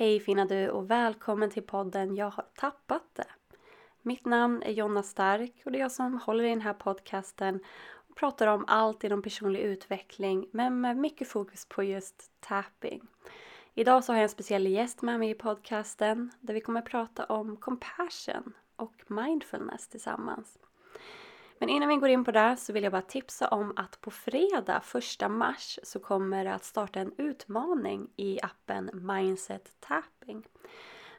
Hej fina du och välkommen till podden Jag har tappat det. Mitt namn är Jonna Stark och det är jag som håller i den här podcasten och pratar om allt inom personlig utveckling men med mycket fokus på just tapping. Idag så har jag en speciell gäst med mig i podcasten där vi kommer prata om compassion och mindfulness tillsammans. Men innan vi går in på det så vill jag bara tipsa om att på fredag 1 mars så kommer det att starta en utmaning i appen Mindset Tapping.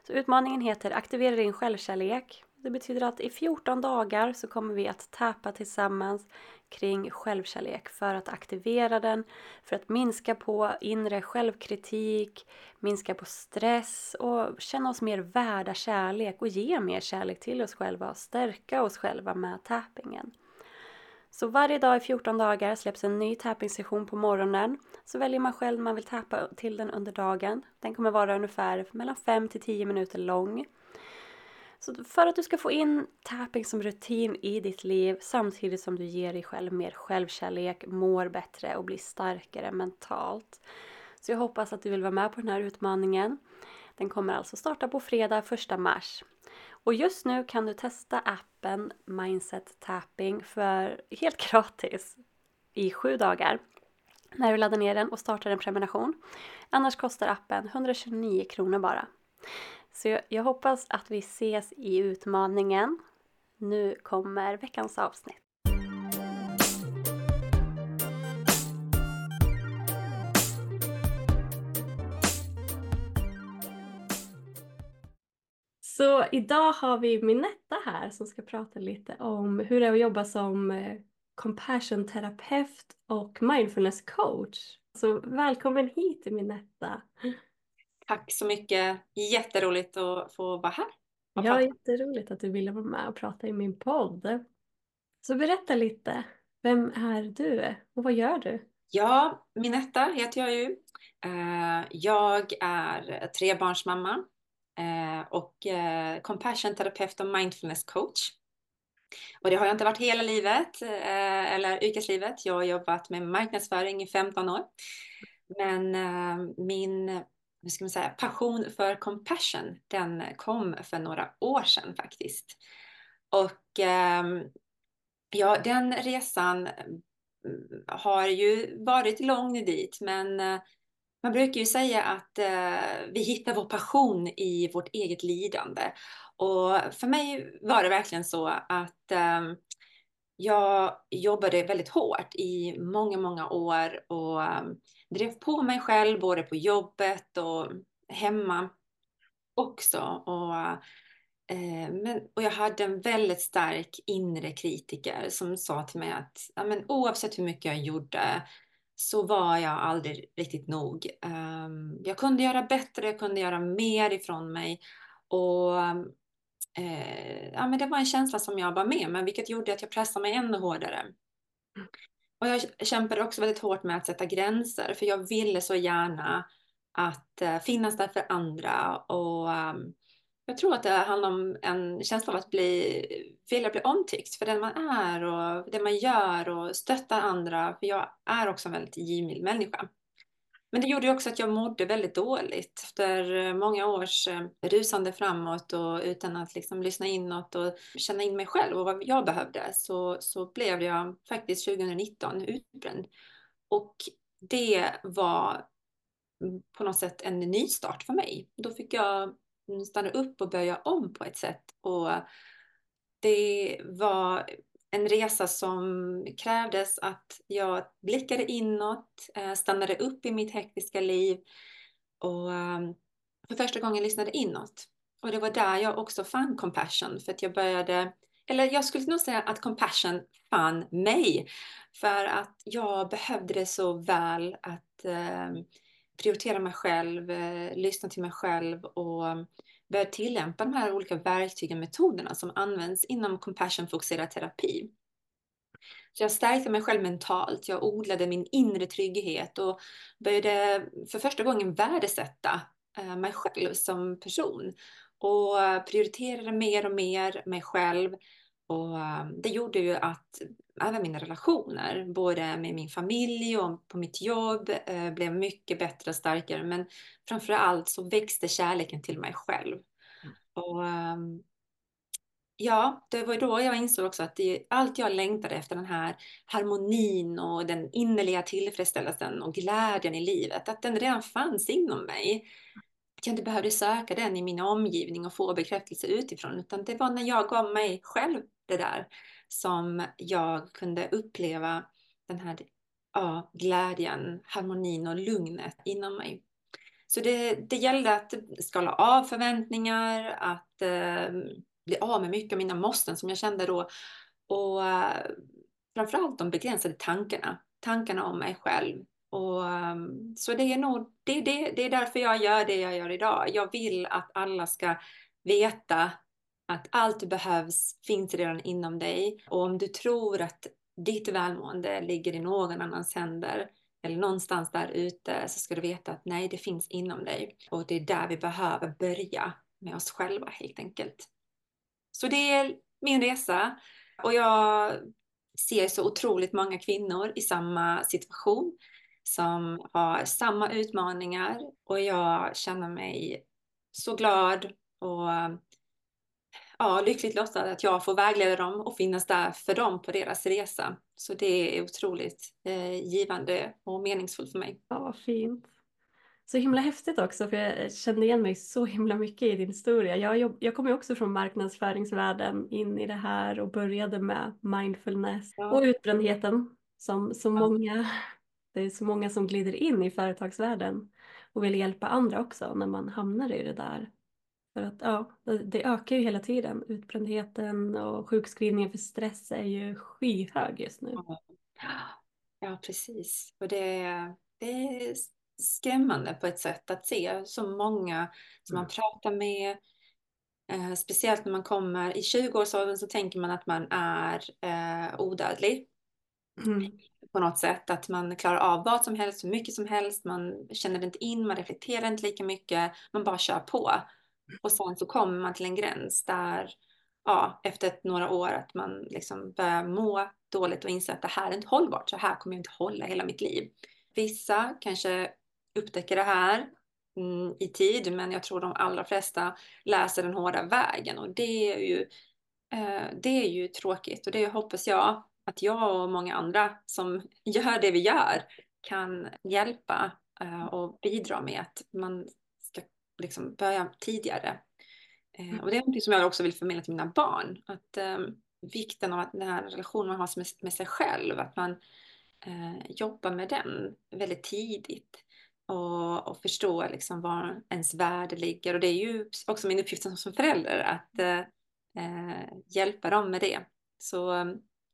Så utmaningen heter Aktivera din självkärlek. Det betyder att i 14 dagar så kommer vi att tappa tillsammans kring självkärlek för att aktivera den, för att minska på inre självkritik, minska på stress och känna oss mer värda kärlek och ge mer kärlek till oss själva och stärka oss själva med tappingen. Så varje dag i 14 dagar släpps en ny tapping-session på morgonen. Så väljer man själv när man vill tappa till den under dagen. Den kommer vara ungefär mellan 5 till 10 minuter lång. Så för att du ska få in tapping som rutin i ditt liv samtidigt som du ger dig själv mer självkärlek, mår bättre och blir starkare mentalt. Så jag hoppas att du vill vara med på den här utmaningen. Den kommer alltså starta på fredag 1 mars. Och just nu kan du testa appen Mindset Tapping för helt gratis i sju dagar när du laddar ner den och startar en prenumeration. Annars kostar appen 129 kronor bara. Så jag, jag hoppas att vi ses i utmaningen. Nu kommer veckans avsnitt. Så idag har vi Minetta här som ska prata lite om hur det är att jobba som eh, compassion-terapeut och mindfulness coach. Så välkommen hit Minetta! Tack så mycket! Jätteroligt att få vara här. Ja, jätteroligt att du ville vara med och prata i min podd. Så berätta lite, vem är du och vad gör du? Ja, Minetta heter jag ju. Eh, jag är trebarnsmamma Eh, och eh, compassion terapeut och mindfulness coach. Och det har jag inte varit hela livet eh, eller yrkeslivet. Jag har jobbat med marknadsföring i 15 år. Men min hur ska man säga, passion för compassion, den kom för några år sedan faktiskt. Och ehm, ja, den resan mm, har ju varit lång dit, men man brukar ju säga att eh, vi hittar vår passion i vårt eget lidande. Och för mig var det verkligen så att eh, jag jobbade väldigt hårt i många, många år och eh, drev på mig själv både på jobbet och hemma också. Och, eh, men, och jag hade en väldigt stark inre kritiker som sa till mig att ja, men oavsett hur mycket jag gjorde så var jag aldrig riktigt nog. Ehm, jag kunde göra bättre, jag kunde göra mer ifrån mig. Och eh, ja, men det var en känsla som jag var med men vilket gjorde att jag pressade mig ännu hårdare. Och jag kämpade också väldigt hårt med att sätta gränser för jag ville så gärna att eh, finnas där för andra och um, jag tror att det handlar om en känsla av att bli, vilja bli omtyckt för den man är och det man gör och stötta andra. För jag är också en väldigt givmild människa. Men det gjorde också att jag mådde väldigt dåligt efter eh, många års eh, rusande framåt och utan att liksom lyssna inåt och känna in mig själv och vad jag behövde så, så blev jag faktiskt 2019 utbränd. Och det var på något sätt en nystart för mig. Då fick jag stanna upp och börja om på ett sätt. Och det var en resa som krävdes att jag blickade inåt, eh, stannade upp i mitt hektiska liv och ehm, för första gången lyssnade inåt. Och det var där jag också fann compassion för att jag började, eller jag skulle nog säga att compassion fann mig. För att jag behövde det så väl att eh, prioritera mig själv, eh, lyssna till mig själv och mm, börja tillämpa de här olika verktygen, och metoderna som används inom compassion-fokuserad terapi. Så jag stärkte mig själv mentalt, jag odlade min inre trygghet och började för första gången värdesätta eh, mig själv som person och eh, prioriterade mer och mer mig själv och eh, det gjorde ju att även mina relationer, både med min familj och på mitt jobb, eh, blev mycket bättre och starkare. Men framför allt så växte kärleken till mig själv. Mm. Och ehm, ja, det var då jag insåg också att det, allt jag längtade efter, den här harmonin och den innerliga tillfredsställelsen och glädjen i livet, att den redan fanns inom mig. Jag inte behövde söka den i min omgivning och få bekräftelse utifrån, utan det var när jag gav mig själv det där som jag kunde uppleva den här ja, glädjen, harmonin och lugnet inom mig. Så det, det gällde att skala av förväntningar, att eh, bli av med mycket av mina måsten som jag kände då. Och eh, framförallt de begränsade tankarna, tankarna om mig själv. Och, ehm, så det är nog det, det, det är därför jag gör det jag gör idag. Jag vill att alla ska veta att allt behövs finns redan inom dig. Och om du tror att ditt välmående ligger i någon annans händer eller någonstans där ute så ska du veta att nej, det finns inom dig. Och det är där vi behöver börja med oss själva helt enkelt. Så det är min resa och jag ser så otroligt många kvinnor i samma situation som har samma utmaningar och jag känner mig så glad och ja, lyckligt lottad att jag får vägleda dem och finnas där för dem på deras resa. Så det är otroligt eh, givande och meningsfullt för mig. Ja, fint. Så himla häftigt också för jag kände igen mig så himla mycket i din historia. Jag, jobb, jag kommer också från marknadsföringsvärlden in i det här och började med mindfulness ja. och utbrändheten som så många, det är så många som glider in i företagsvärlden och vill hjälpa andra också när man hamnar i det där. För att ja, det ökar ju hela tiden. Utbrändheten och sjukskrivningen för stress är ju skyhög just nu. Ja, precis. Och det, det är skrämmande på ett sätt att se så många som man mm. pratar med. Eh, speciellt när man kommer i 20-årsåldern så tänker man att man är eh, odödlig. Mm. På något sätt att man klarar av vad som helst, hur mycket som helst, man känner inte in, man reflekterar inte lika mycket, man bara kör på. Och sen så kommer man till en gräns där, ja, efter några år att man liksom börjar må dåligt och inser att det här är inte hållbart, så här kommer jag inte hålla hela mitt liv. Vissa kanske upptäcker det här mm, i tid, men jag tror de allra flesta läser den hårda vägen och det är ju, eh, det är ju tråkigt och det hoppas jag att jag och många andra som gör det vi gör kan hjälpa eh, och bidra med att man ska liksom börja tidigare. Mm. och det är något som jag också vill förmedla till mina barn. Att vikten av att den här relationen man har med, med sig själv, att man jobbar med den väldigt tidigt och, och förstå liksom var ens värde ligger. Och det är ju också min uppgift som, som förälder att eh hjälpa dem med det. Så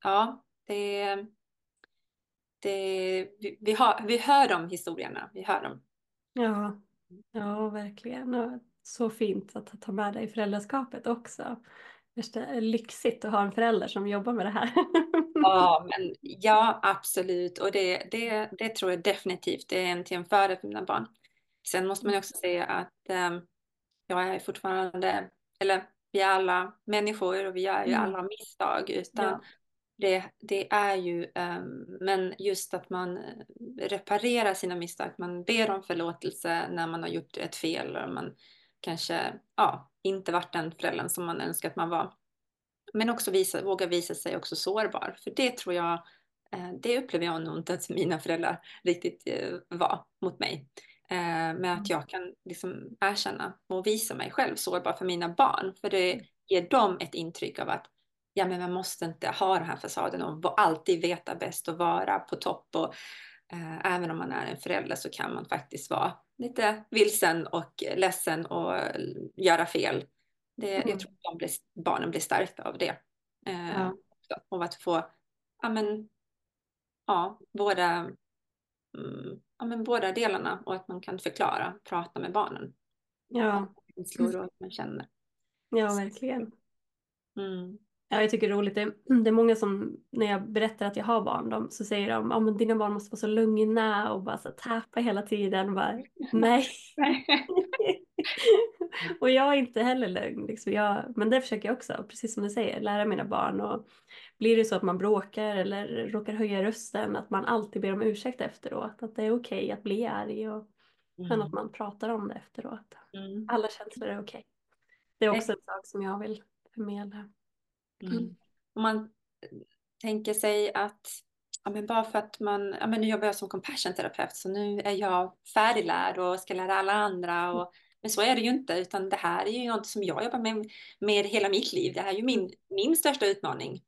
ja, det, det, vi, vi, har, vi hör de historierna, vi hör dem. Ja, ja verkligen. Och så fint att ta med dig i föräldraskapet också. Det är lyxigt att ha en förälder som jobbar med det här. Ja, men, ja absolut. Och det, det, det tror jag definitivt det är en till en fördel för mina barn. Sen måste man också säga att um, jag är fortfarande, eller vi är alla människor och vi gör ju mm. alla misstag. Utan ja. Det, det är ju, um, men just att man reparerar sina misstag, man ber om förlåtelse när man har gjort ett fel. Och man kanske ja, inte varit den föräldern som man önskar att man var. Men också visa, våga visa sig också sårbar. För det tror jag, eh, det upplever jag nog inte att mina föräldrar riktigt eh, var mot mig. Eh, med att mm. jag kan liksom erkänna och visa mig själv sårbar för mina barn. För det mm. ger dem ett intryck av att ja, men man måste inte ha den här fasaden och alltid veta bäst och vara på topp. Och, eh, även om man är en förälder så kan man faktiskt vara lite vilsen och ledsen och göra fel. Det, mm. Jag tror att de blir, barnen blir stärkta av det. Eh, ja. Och att få ja, men, ja, båda, mm, ja, men, båda delarna och att man kan förklara, prata med barnen. Ja. Känslor och man känner. Ja, verkligen. Mm. Ja, jag tycker det är roligt. Det är, många som, när jag berättar att jag har barn, de, så säger de att ah, dina barn måste vara så lugna och bara så täpa hela tiden. Bara, nej. och jag är inte heller lögn. Liksom. Jag, men det försöker jag också, precis som du säger, lära mina barn. Och blir det så att man bråkar eller råkar höja rösten, att man alltid ber om ursäkt efteråt. Att det är okej okay att bli arg. Och, mm. Att man pratar om det efteråt. Mm. Alla känslor är okej. Okay. Det är också en sak som jag vill förmedla. Mm. Om man tänker sig att ja, men bara för att man, ja, men nu jobbar jag som compassion-terapeut så nu är jag färdiglärd och ska lära alla andra. Och, men så är det ju inte, utan det här är ju något som jag jobbar med, med hela mitt liv. Det här är ju min, min största utmaning.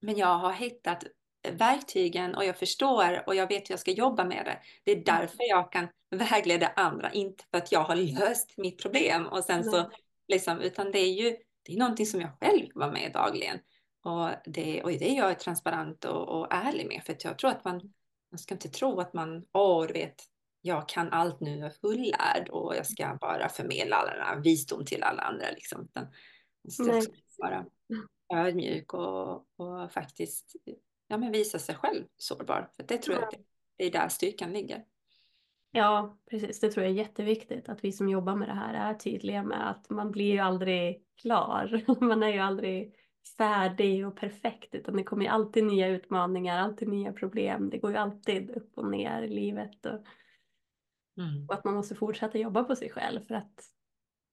Men jag har hittat verktygen och jag förstår och jag vet hur jag ska jobba med det. Det är därför jag kan vägleda andra, inte för att jag har löst mitt problem och sen så liksom, utan det är ju det är någonting som jag själv jobbar med dagligen. Och det, och det är jag transparent och, och ärlig med. För att jag tror att man, man ska inte tro att man, åh du vet, jag kan allt nu, jag är fullärd och jag ska bara förmedla all den visdom till alla andra. Liksom. Utan man ska vara ödmjuk och, och faktiskt ja, men visa sig själv sårbar. För det tror jag att det är där styrkan ligger. Ja, precis. Det tror jag är jätteviktigt att vi som jobbar med det här är tydliga med att man blir ju aldrig klar. Man är ju aldrig färdig och perfekt utan det kommer ju alltid nya utmaningar, alltid nya problem. Det går ju alltid upp och ner i livet och, mm. och att man måste fortsätta jobba på sig själv för att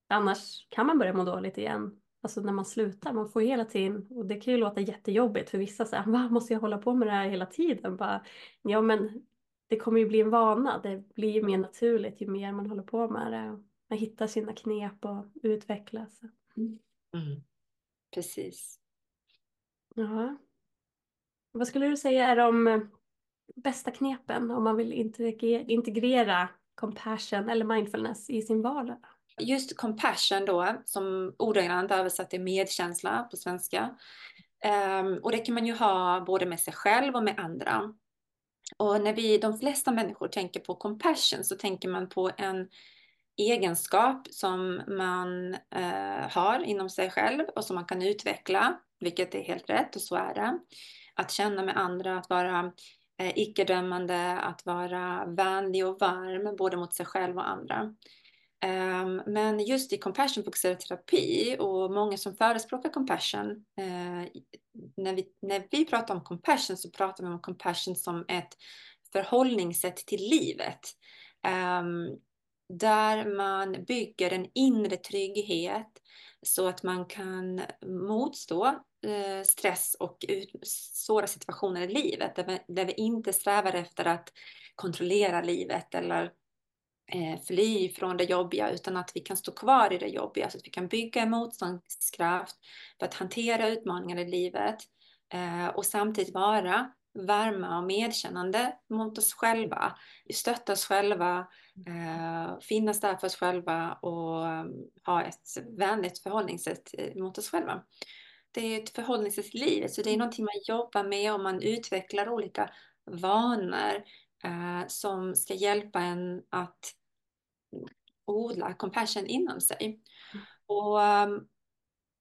annars kan man börja må dåligt igen. Alltså när man slutar, man får hela tiden, och det kan ju låta jättejobbigt för vissa, så här, måste jag hålla på med det här hela tiden? Bara, ja men det kommer ju bli en vana, det blir ju mer naturligt ju mer man håller på med det. Man hittar sina knep och utvecklas. Mm. Mm. Precis. Ja. Vad skulle du säga är de bästa knepen om man vill integrera compassion eller mindfulness i sin vardag? Just compassion då, som ordagrant översatt är medkänsla på svenska. Um, och det kan man ju ha både med sig själv och med andra. Och när vi, de flesta människor tänker på compassion så tänker man på en egenskap som man eh, har inom sig själv och som man kan utveckla, vilket är helt rätt och så är det. Att känna med andra, att vara eh, icke-dömande, att vara vänlig och varm både mot sig själv och andra. Um, men just i compassion-fokuserad terapi och många som förespråkar compassion, uh, när, vi, när vi pratar om compassion så pratar vi om compassion som ett förhållningssätt till livet. Um, där man bygger en inre trygghet så att man kan motstå eh, stress och svåra situationer i livet. Där vi, där vi inte strävar efter att kontrollera livet eller fly från det jobbiga utan att vi kan stå kvar i det jobbiga så att vi kan bygga motståndskraft för att hantera utmaningar i livet eh, och samtidigt vara varma och medkännande mot oss själva, stötta oss själva, eh, finnas där för oss själva och ha ett vänligt förhållningssätt eh, mot oss själva. Det är ett förhållningssätt i livet, så det är någonting man jobbar med och man utvecklar olika vanor eh, som ska hjälpa en att odla compassion inom sig. Mm. Och um,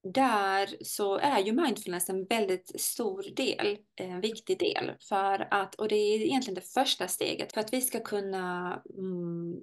där så är ju mindfulness en väldigt stor del, en viktig del. För att, och det är egentligen det första steget för att vi ska kunna mm,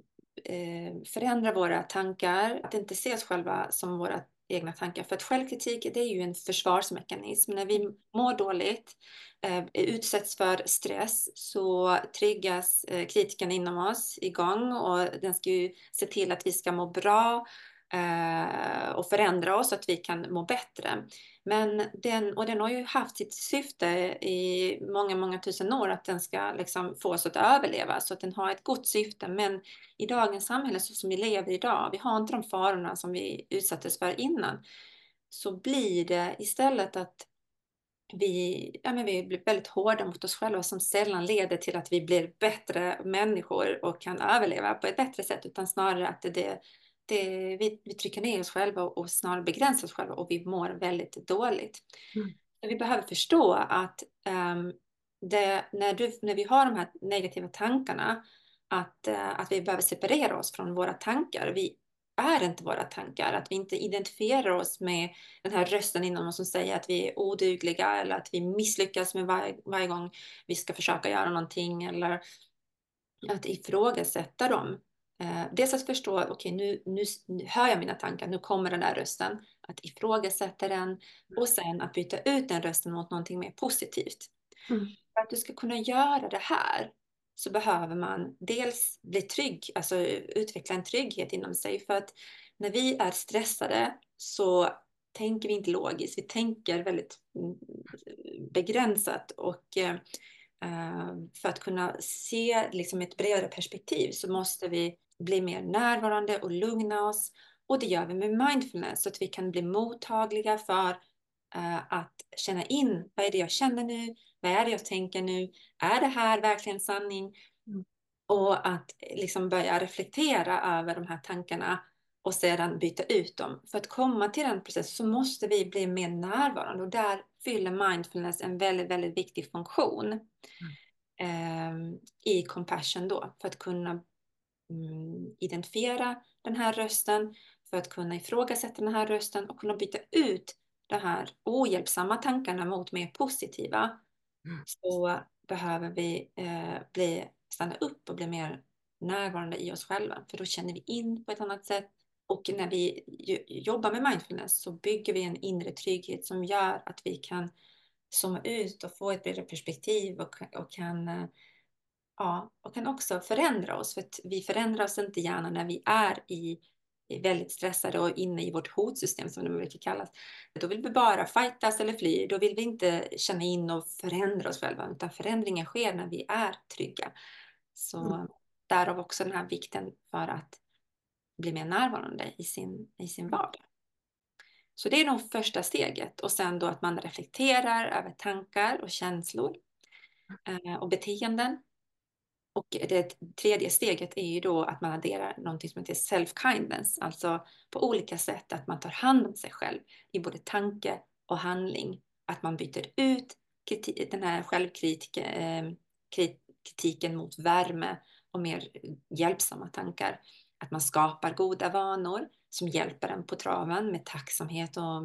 eh, förändra våra tankar, att inte se oss själva som våra egna tankar. För att självkritik det är ju en försvarsmekanism. När vi mår dåligt, eh, utsätts för stress så triggas eh, kritiken inom oss igång och den ska ju se till att vi ska må bra eh, och förändra oss så att vi kan må bättre. Men den, och den har ju haft sitt syfte i många, många tusen år att den ska liksom få oss att överleva så att den har ett gott syfte. Men i dagens samhälle så som vi lever idag, vi har inte de farorna som vi utsattes för innan, så blir det istället att vi, ja, men vi blir väldigt hårda mot oss själva som sällan leder till att vi blir bättre människor och kan överleva på ett bättre sätt utan snarare att det, det, vi, vi trycker ner oss själva och snarare begränsar oss själva och vi mår väldigt dåligt. Mm. Vi behöver förstå att um, det, när, du, när vi har de här negativa tankarna, att, uh, att vi behöver separera oss från våra tankar. Vi är inte våra tankar, att vi inte identifierar oss med den här rösten inom oss som säger att vi är odugliga eller att vi misslyckas med varje, varje gång vi ska försöka göra någonting eller att ifrågasätta dem Eh, dels att förstå, okej okay, nu, nu, hör jag mina tankar, nu kommer den där rösten. Att ifrågasätta den och sen att byta ut den rösten mot någonting mer positivt. Mm. För att du ska kunna göra det här så behöver man dels bli trygg, alltså utveckla en trygghet inom sig. För att när vi är stressade så tänker vi inte logiskt, vi tänker väldigt mm, begränsat och eh, för att kunna se liksom ett bredare perspektiv så måste vi bli mer närvarande och lugna oss. Och det gör vi med mindfulness så att vi kan bli mottagliga för uh, att känna in vad är det jag känner nu? Vad är det jag tänker nu? Är det här verkligen sanning? Mm. Och att liksom börja reflektera över de här tankarna och sedan byta ut dem. För att komma till den processen så måste vi bli mer närvarande och där fyller mindfulness en väldigt, väldigt viktig funktion mm. eh, i compassion då för att kunna identifiera den här rösten, för att kunna ifrågasätta den här rösten och kunna byta ut de här ohjälpsamma tankarna mot mer positiva. Mm. Så behöver vi eh, bli, stanna upp och bli mer närvarande i oss själva, för då känner vi in på ett annat sätt. Och när vi jobbar med mindfulness så bygger vi en inre trygghet som gör att vi kan zooma ut och få ett bredare perspektiv och, och kan eh, Ja, och kan också förändra oss. För att vi förändrar oss inte gärna när vi är i väldigt stressade och inne i vårt hotsystem som det brukar kallas. Då vill vi bara fightas eller fly. Då vill vi inte känna in och förändra oss själva. Utan förändringen sker när vi är trygga. Så mm. därav också den här vikten för att bli mer närvarande i sin, i sin vardag. Så det är nog första steget. Och sen då att man reflekterar över tankar och känslor eh, och beteenden. Och det tredje steget är ju då att man adderar någonting som heter self-kindness, alltså på olika sätt att man tar hand om sig själv i både tanke och handling. Att man byter ut den här självkritiken eh, mot värme och mer hjälpsamma tankar. Att man skapar goda vanor som hjälper en på traven med tacksamhet och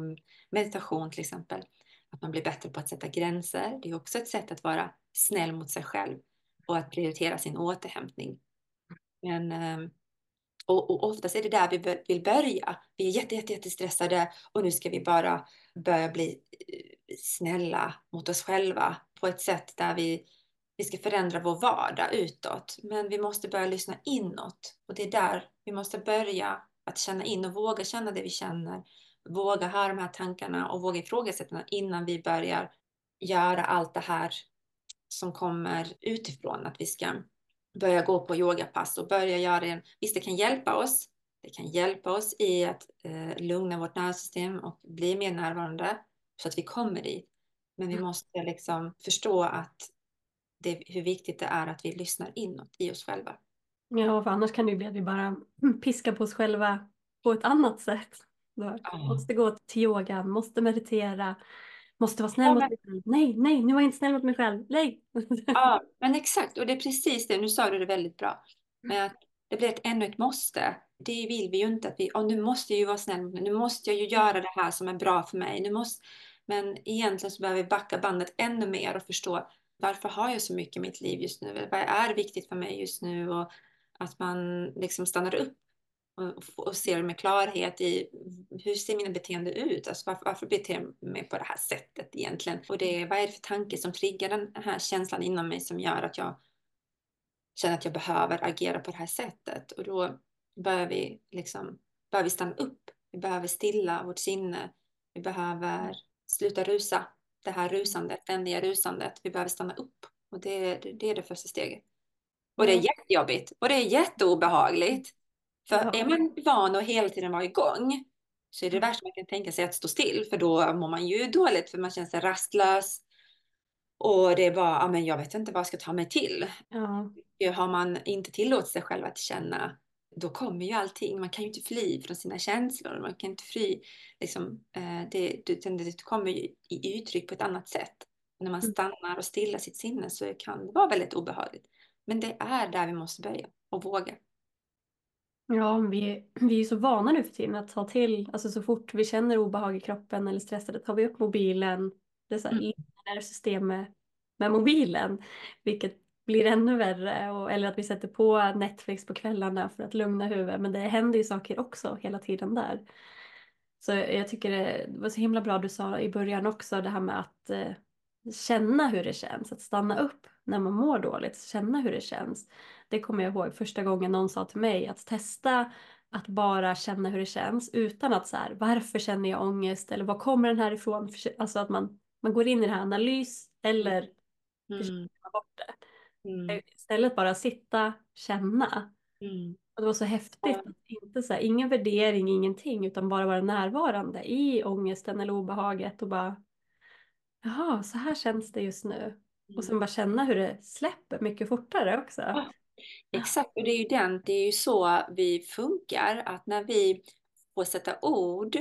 meditation till exempel. Att man blir bättre på att sätta gränser. Det är också ett sätt att vara snäll mot sig själv och att prioritera sin återhämtning. Men, ehm, och, och oftast är det där vi vill börja. Vi är jätte, jätte, jättestressade och nu ska vi bara börja bli eh, snälla mot oss själva på ett sätt där vi, vi ska förändra vår vardag utåt. Men vi måste börja lyssna inåt och det är där vi måste börja att känna in och våga känna det vi känner. Våga ha de här tankarna och våga ifrågasätta innan vi börjar göra allt det här som kommer utifrån. Att vi ska börja gå på yogapass och börja göra det. Visst, det kan hjälpa oss. Det kan hjälpa oss i att eh, lugna vårt nervsystem och bli mer närvarande så att vi kommer dit. Men vi mm. måste liksom förstå att det, hur viktigt det är att vi lyssnar inåt i oss själva. Ja, för annars kan det ju bli att vi bara piskar på oss själva på ett annat sätt. Då. Måste gå till yogan, måste meditera, Måste vara snäll ja, mot mig själv. Nej, nej, nu var jag inte snäll mot mig själv. Nej. Ja, men exakt. Och det är precis det. Nu sa du det väldigt bra. Men att det blir ett ännu ett måste. Det vill vi ju inte. att vi, oh, Nu måste jag ju vara snäll. Nu måste jag ju göra det här som är bra för mig. Nu måste... Men egentligen så behöver vi backa bandet ännu mer och förstå varför har jag så mycket i mitt liv just nu? Vad är viktigt för mig just nu? Och att man liksom stannar upp och, och ser med klarhet i hur ser mina beteenden ut? Alltså varför, varför beter jag mig på det här sättet egentligen? Och det, vad är det för tanke som triggar den här känslan inom mig som gör att jag känner att jag behöver agera på det här sättet? Och då börjar vi, liksom, börjar vi stanna upp. Vi behöver stilla vårt sinne. Vi behöver sluta rusa. Det här rusandet, ständiga rusandet. Vi behöver stanna upp. Och det, det är det första steget. Och det är jättejobbigt. Och det är jätteobehagligt. För ja. är man van att hela tiden vara igång så är det mm. värsta man kan tänka sig att stå still för då mår man ju dåligt för man känner sig rastlös. Och det är bara, ja men jag vet inte vad jag ska ta mig till. Ja. Har man inte tillåtit sig själv att känna, då kommer ju allting. Man kan ju inte fly från sina känslor. Man kan inte fly, liksom, eh, det, det, det kommer ju i uttryck på ett annat sätt. när man mm. stannar och stillar sitt sinne så kan det vara väldigt obehagligt. Men det är där vi måste börja och våga. Ja, vi, vi är så vana nu för tiden att ta till, alltså så fort vi känner obehag i kroppen eller stressade tar vi upp mobilen, det är så här, mm. systemet med mobilen, vilket blir ännu värre. Och, eller att vi sätter på Netflix på kvällarna för att lugna huvudet. Men det händer ju saker också hela tiden där. Så jag tycker det var så himla bra du sa i början också det här med att eh, känna hur det känns. Att stanna upp när man mår dåligt. Känna hur det känns. Det kommer jag ihåg första gången någon sa till mig att testa att bara känna hur det känns utan att så här, varför känner jag ångest eller var kommer den här ifrån? Alltså att man, man går in i det här analys eller mm. bort det. Mm. Istället bara sitta, känna. Mm. Och det var så häftigt. Att inte så här, ingen värdering, ingenting, utan bara vara närvarande i ångesten eller obehaget och bara Jaha, så här känns det just nu. Och sen bara känna hur det släpper mycket fortare också. Ja, exakt, och det är ju den, det är ju så vi funkar, att när vi får sätta ord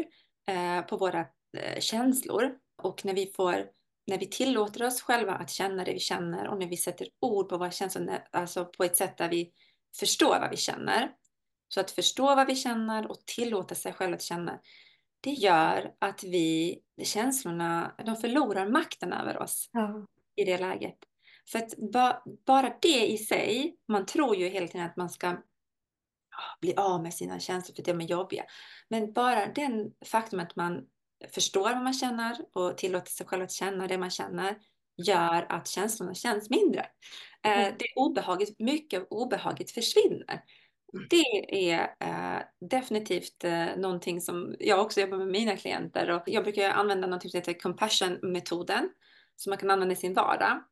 eh, på våra eh, känslor och när vi får när vi tillåter oss själva att känna det vi känner och när vi sätter ord på våra känslor, alltså på ett sätt där vi förstår vad vi känner. Så att förstå vad vi känner och tillåta sig själv att känna, det gör att vi, känslorna, de förlorar makten över oss ja. I det läget. För att ba, bara det i sig, man tror ju hela tiden att man ska bli av med sina känslor för de är jobbiga. Men bara den faktum att man förstår vad man känner och tillåter sig själv att känna det man känner gör att känslorna känns mindre. Eh, mm. det obehaget, mycket av obehaget försvinner. Mm. Det är eh, definitivt eh, någonting som jag också jobbar med mina klienter och jag brukar använda något som heter compassion-metoden som man kan använda i sin vardag.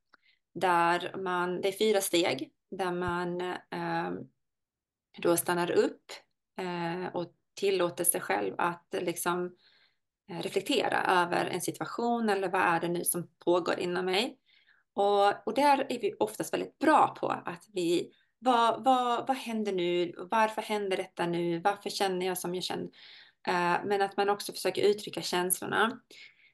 Där man, det är fyra steg där man eh, då stannar upp eh, och tillåter sig själv att liksom Eh, reflektera över en situation eller vad är det nu som pågår inom mig. Och, och där är vi oftast väldigt bra på att vi, vad, vad, vad händer nu? Varför händer detta nu? Varför känner jag som jag känner? Eh, men att man också försöker uttrycka känslorna.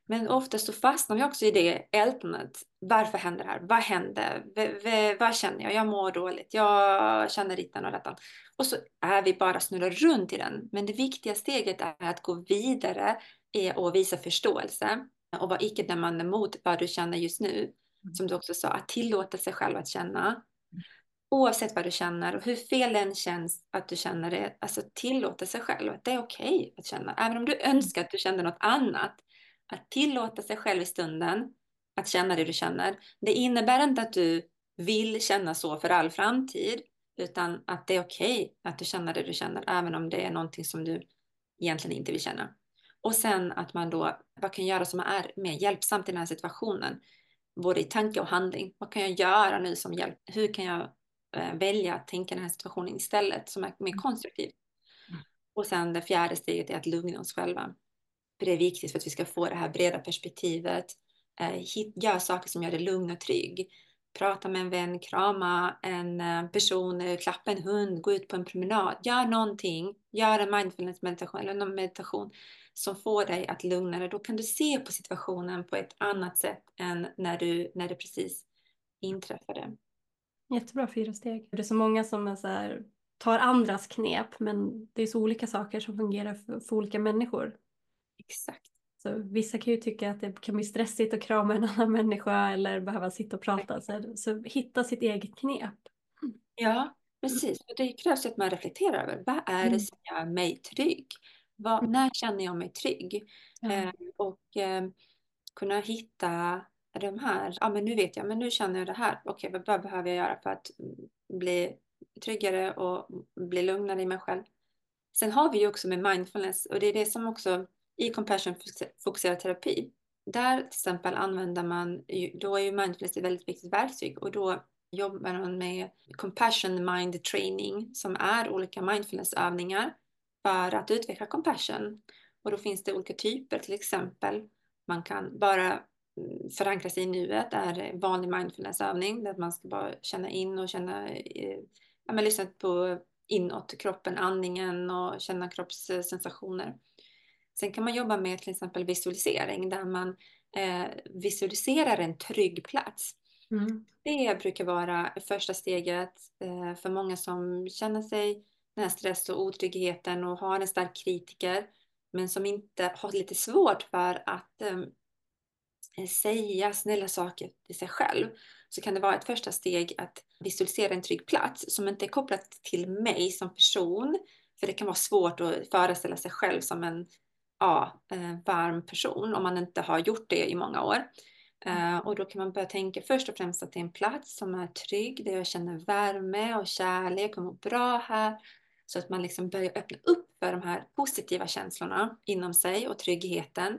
Men oftast så fastnar vi också i det ältandet. Varför händer det här? Vad händer? V vad känner jag? Jag mår dåligt. Jag känner dittan och detta. Och så är vi bara snurrar runt i den. Men det viktiga steget är att gå vidare att visa förståelse och vara icke-dömande mot vad du känner just nu. Mm. Som du också sa, att tillåta sig själv att känna. Oavsett vad du känner och hur fel än känns att du känner det, alltså tillåta sig själv att det är okej okay att känna. Även om du önskar att du kände något annat. Att tillåta sig själv i stunden att känna det du känner. Det innebär inte att du vill känna så för all framtid. Utan att det är okej okay att du känner det du känner. Även om det är någonting som du egentligen inte vill känna. Och sen att man då, vad kan jag göra som är mer hjälpsamt i den här situationen? Både i tanke och handling. Vad kan jag göra nu som hjälp? Hur kan jag eh, välja att tänka den här situationen istället som är mer konstruktiv? Mm. Och sen det fjärde steget är att lugna oss själva. För det är viktigt för att vi ska få det här breda perspektivet. Eh, gör saker som gör dig lugn och trygg. Prata med en vän, krama en eh, person, klappa en hund, gå ut på en promenad. Gör någonting. Gör en mindfulness meditation eller någon meditation som får dig att lugna dig. Då kan du se på situationen på ett annat sätt än när, du, när det precis inträffade. Jättebra fyra steg. Det är så många som är så här, tar andras knep men det är så olika saker som fungerar för, för olika människor. Exakt. Så vissa kan ju tycka att det kan bli stressigt att krama en annan människa eller behöva sitta och prata. Så, så hitta sitt eget knep. Ja, precis. Det krävs att man reflekterar över vad är det mm. som gör mig trygg? Vad, mm. när känner jag mig trygg? Ja. Eh, och eh, kunna hitta de här, ja men nu vet jag, men nu känner jag det här. Okej, okay, vad behöver jag göra för att bli tryggare och bli lugnare i mig själv? Sen har vi ju också med mindfulness och det är det som också i compassion fokuserad terapi. Där till exempel använder man, då är ju mindfulness ett väldigt viktigt verktyg och då jobbar man med compassion mind training som är olika mindfulnessövningar för att utveckla compassion. Och då finns det olika typer, till exempel man kan bara förankra sig i nuet, är vanlig mindfulnessövning där man ska bara känna in och känna, eh, ja, men lyssna på inåt kroppen, andningen och känna kroppssensationer. Sen kan man jobba med till exempel visualisering där man eh, visualiserar en trygg plats. Mm. Det brukar vara första steget eh, för många som känner sig den här stress och otryggheten och har en stark kritiker men som inte har lite svårt för att um, säga snälla saker till sig själv så kan det vara ett första steg att visualisera en trygg plats som inte är kopplat till mig som person. För det kan vara svårt att föreställa sig själv som en ja, eh, varm person om man inte har gjort det i många år. Uh, och då kan man börja tänka först och främst att det är en plats som är trygg, där jag känner värme och kärlek och mår bra här. Så att man liksom börjar öppna upp för de här positiva känslorna inom sig och tryggheten.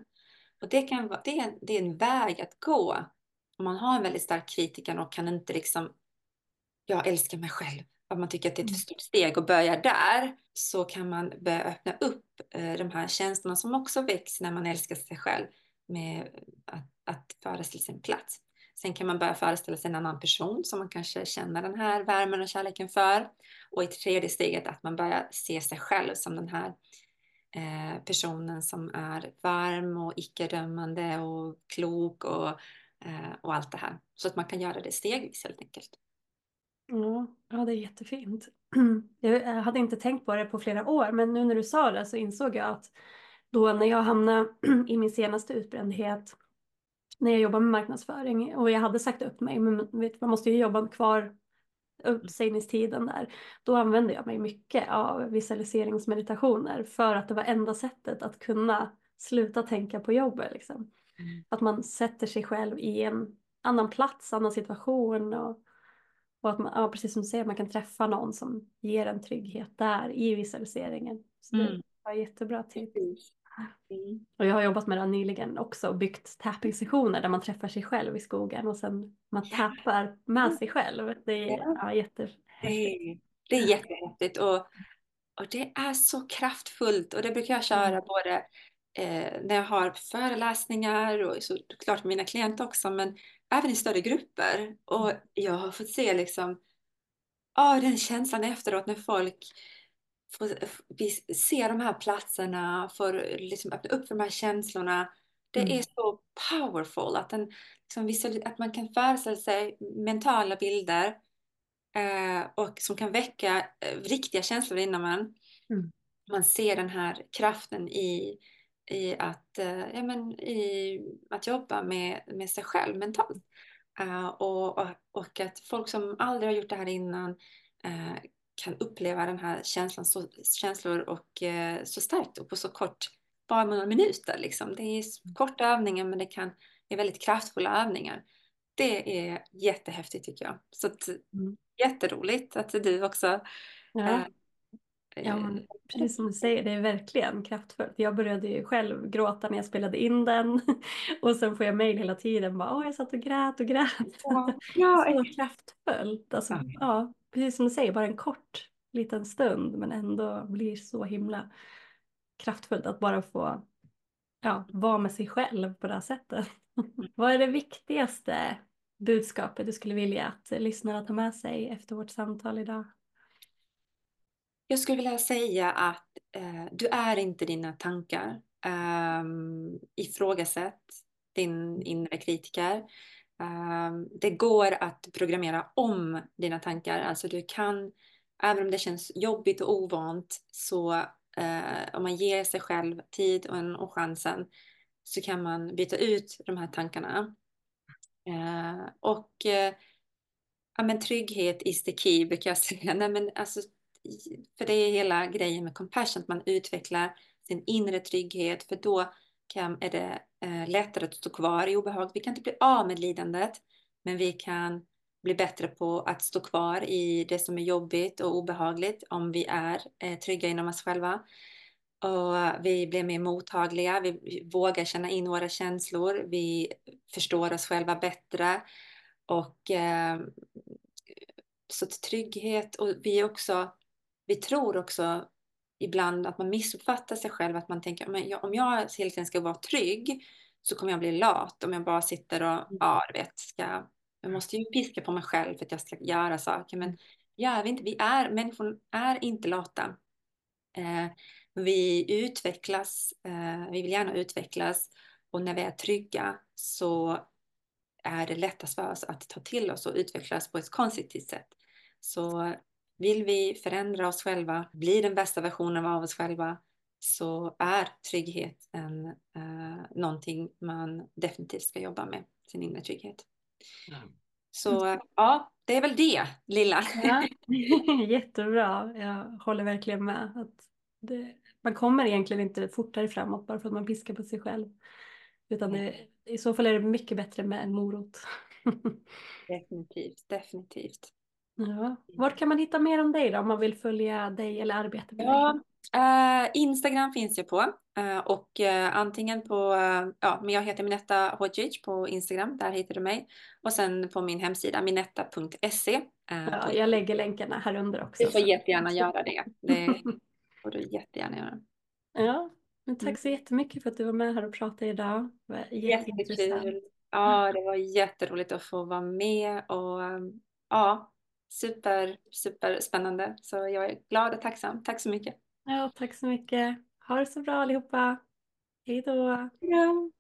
Och det, kan vara, det, är, det är en väg att gå om man har en väldigt stark kritiker och kan inte liksom, jag älskar mig själv, om man tycker att det är ett för mm. stort steg och börja där, så kan man börja öppna upp eh, de här känslorna som också väcks när man älskar sig själv med att, att föreställa sig en plats. Sen kan man börja föreställa sig en annan person som man kanske känner den här värmen och kärleken för. Och i tredje steget att man börjar se sig själv som den här eh, personen som är varm och icke-dömande och klok och, eh, och allt det här. Så att man kan göra det stegvis helt enkelt. Ja, ja, det är jättefint. Jag hade inte tänkt på det på flera år, men nu när du sa det så insåg jag att då när jag hamnade i min senaste utbrändhet, när jag jobbade med marknadsföring och jag hade sagt upp mig, men vet, man måste ju jobba kvar uppsägningstiden där, då använde jag mig mycket av visualiseringsmeditationer för att det var enda sättet att kunna sluta tänka på jobbet. Liksom. Mm. Att man sätter sig själv i en annan plats, annan situation och, och att man, ja, precis som du säger, man kan träffa någon som ger en trygghet där i visualiseringen. Så det mm. var jättebra tips. Mm. Och jag har jobbat med det nyligen också, byggt tapping-sessioner där man träffar sig själv i skogen och sen man tappar med sig själv. Det är ja, jättehäftigt. Det, det är jättehäftigt och, och det är så kraftfullt och det brukar jag köra mm. både eh, när jag har föreläsningar och såklart mina klienter också men även i större grupper. Och mm. jag har fått se liksom, oh, den känslan efteråt när folk får se de här platserna, får liksom öppna upp för de här känslorna. Det mm. är så powerful att, den, liksom, att man kan föreställa sig mentala bilder eh, och som kan väcka eh, riktiga känslor inom en. Mm. Man ser den här kraften i, i, att, eh, ja, men, i att jobba med, med sig själv mentalt. Uh, och, och, och, att folk som aldrig har gjort det här innan uh, kan uppleva den här känslan, så, känslor och eh, så starkt och på så kort, bara några minuter. Liksom. Det är korta övningar men det kan, är väldigt kraftfulla övningar. Det är jättehäftigt tycker jag. Så att, mm. jätteroligt att du också ja. Ja, eh, precis som du säger, det är verkligen kraftfullt. Jag började ju själv gråta när jag spelade in den och sen får jag mejl hela tiden bara åh jag satt och grät och grät. Ja, ja. så kraftfullt. Alltså, ja. ja precis som du säger, bara en kort liten stund men ändå blir så himla kraftfullt att bara få ja, vara med sig själv på det här sättet. Vad är det viktigaste budskapet du skulle vilja att lyssnarna tar med sig efter vårt samtal idag? Jag skulle vilja säga att eh, du är inte dina tankar. Um, ifrågasätt din inre kritiker. Ehm, det går att programmera om dina tankar. Alltså du kan, även om det känns jobbigt och ovant, så uh, om man ger sig själv tid och, och chansen så kan man byta ut de här tankarna. Uh, och uh, ja, men trygghet is the key brukar jag säga. Nej, men alltså, för det är hela grejen med compassion, att man utvecklar sin inre trygghet för då kan, är det eh, lättare att stå kvar i obehag. Vi kan inte bli av med lidandet, men vi kan bli bättre på att stå kvar i det som är jobbigt och obehagligt om vi är eh, trygga inom oss själva. Och vi blir mer mottagliga, vi vågar känna in våra känslor, vi förstår oss själva bättre. Och eh, så trygghet och vi är också, vi tror också ibland att man missuppfattar sig själv, att man tänker men om jag hela tiden ska vara trygg så kommer jag bli lat om jag bara sitter och, mm. ja du vet, ska, jag måste ju piska på mig själv för att jag ska göra saker, men gör vi inte, vi är, människor är inte lata. Eh, vi utvecklas, eh, vi vill gärna utvecklas och när vi är trygga så är det lättast för oss att ta till oss och utvecklas på ett konstruktivt sätt. Så vill vi förändra oss själva, bli den bästa versionen av oss själva, så är trygghet en, eh, någonting man definitivt ska jobba med, sin inre trygghet. Mm. Så ja, det är väl det lilla. Ja, jättebra, jag håller verkligen med. Att det, man kommer egentligen inte fortare framåt bara för att man piskar på sig själv. Utan det, i så fall är det mycket bättre med en morot. definitivt, definitivt. Ja. Vart kan man hitta mer om dig då om man vill följa dig eller arbeta med ja, dig? Uh, Instagram finns jag på uh, och uh, antingen på, ja men jag heter Minetta Hodzic på Instagram, där hittar du mig. Och sen på min hemsida minetta.se. ja, jag lägger länkarna här under också. Du får jättegärna göra det. Det får du jättegärna göra. Ja, men tack mm. så jättemycket för att du var med här och pratade idag. Var jätteintressant. Ja, det var jätteroligt att få vara med och ja, super, super spännande. Så jag är glad och tacksam. Tack så mycket. Ja, tack så mycket. Ha det så bra allihopa. Hej då. Ja.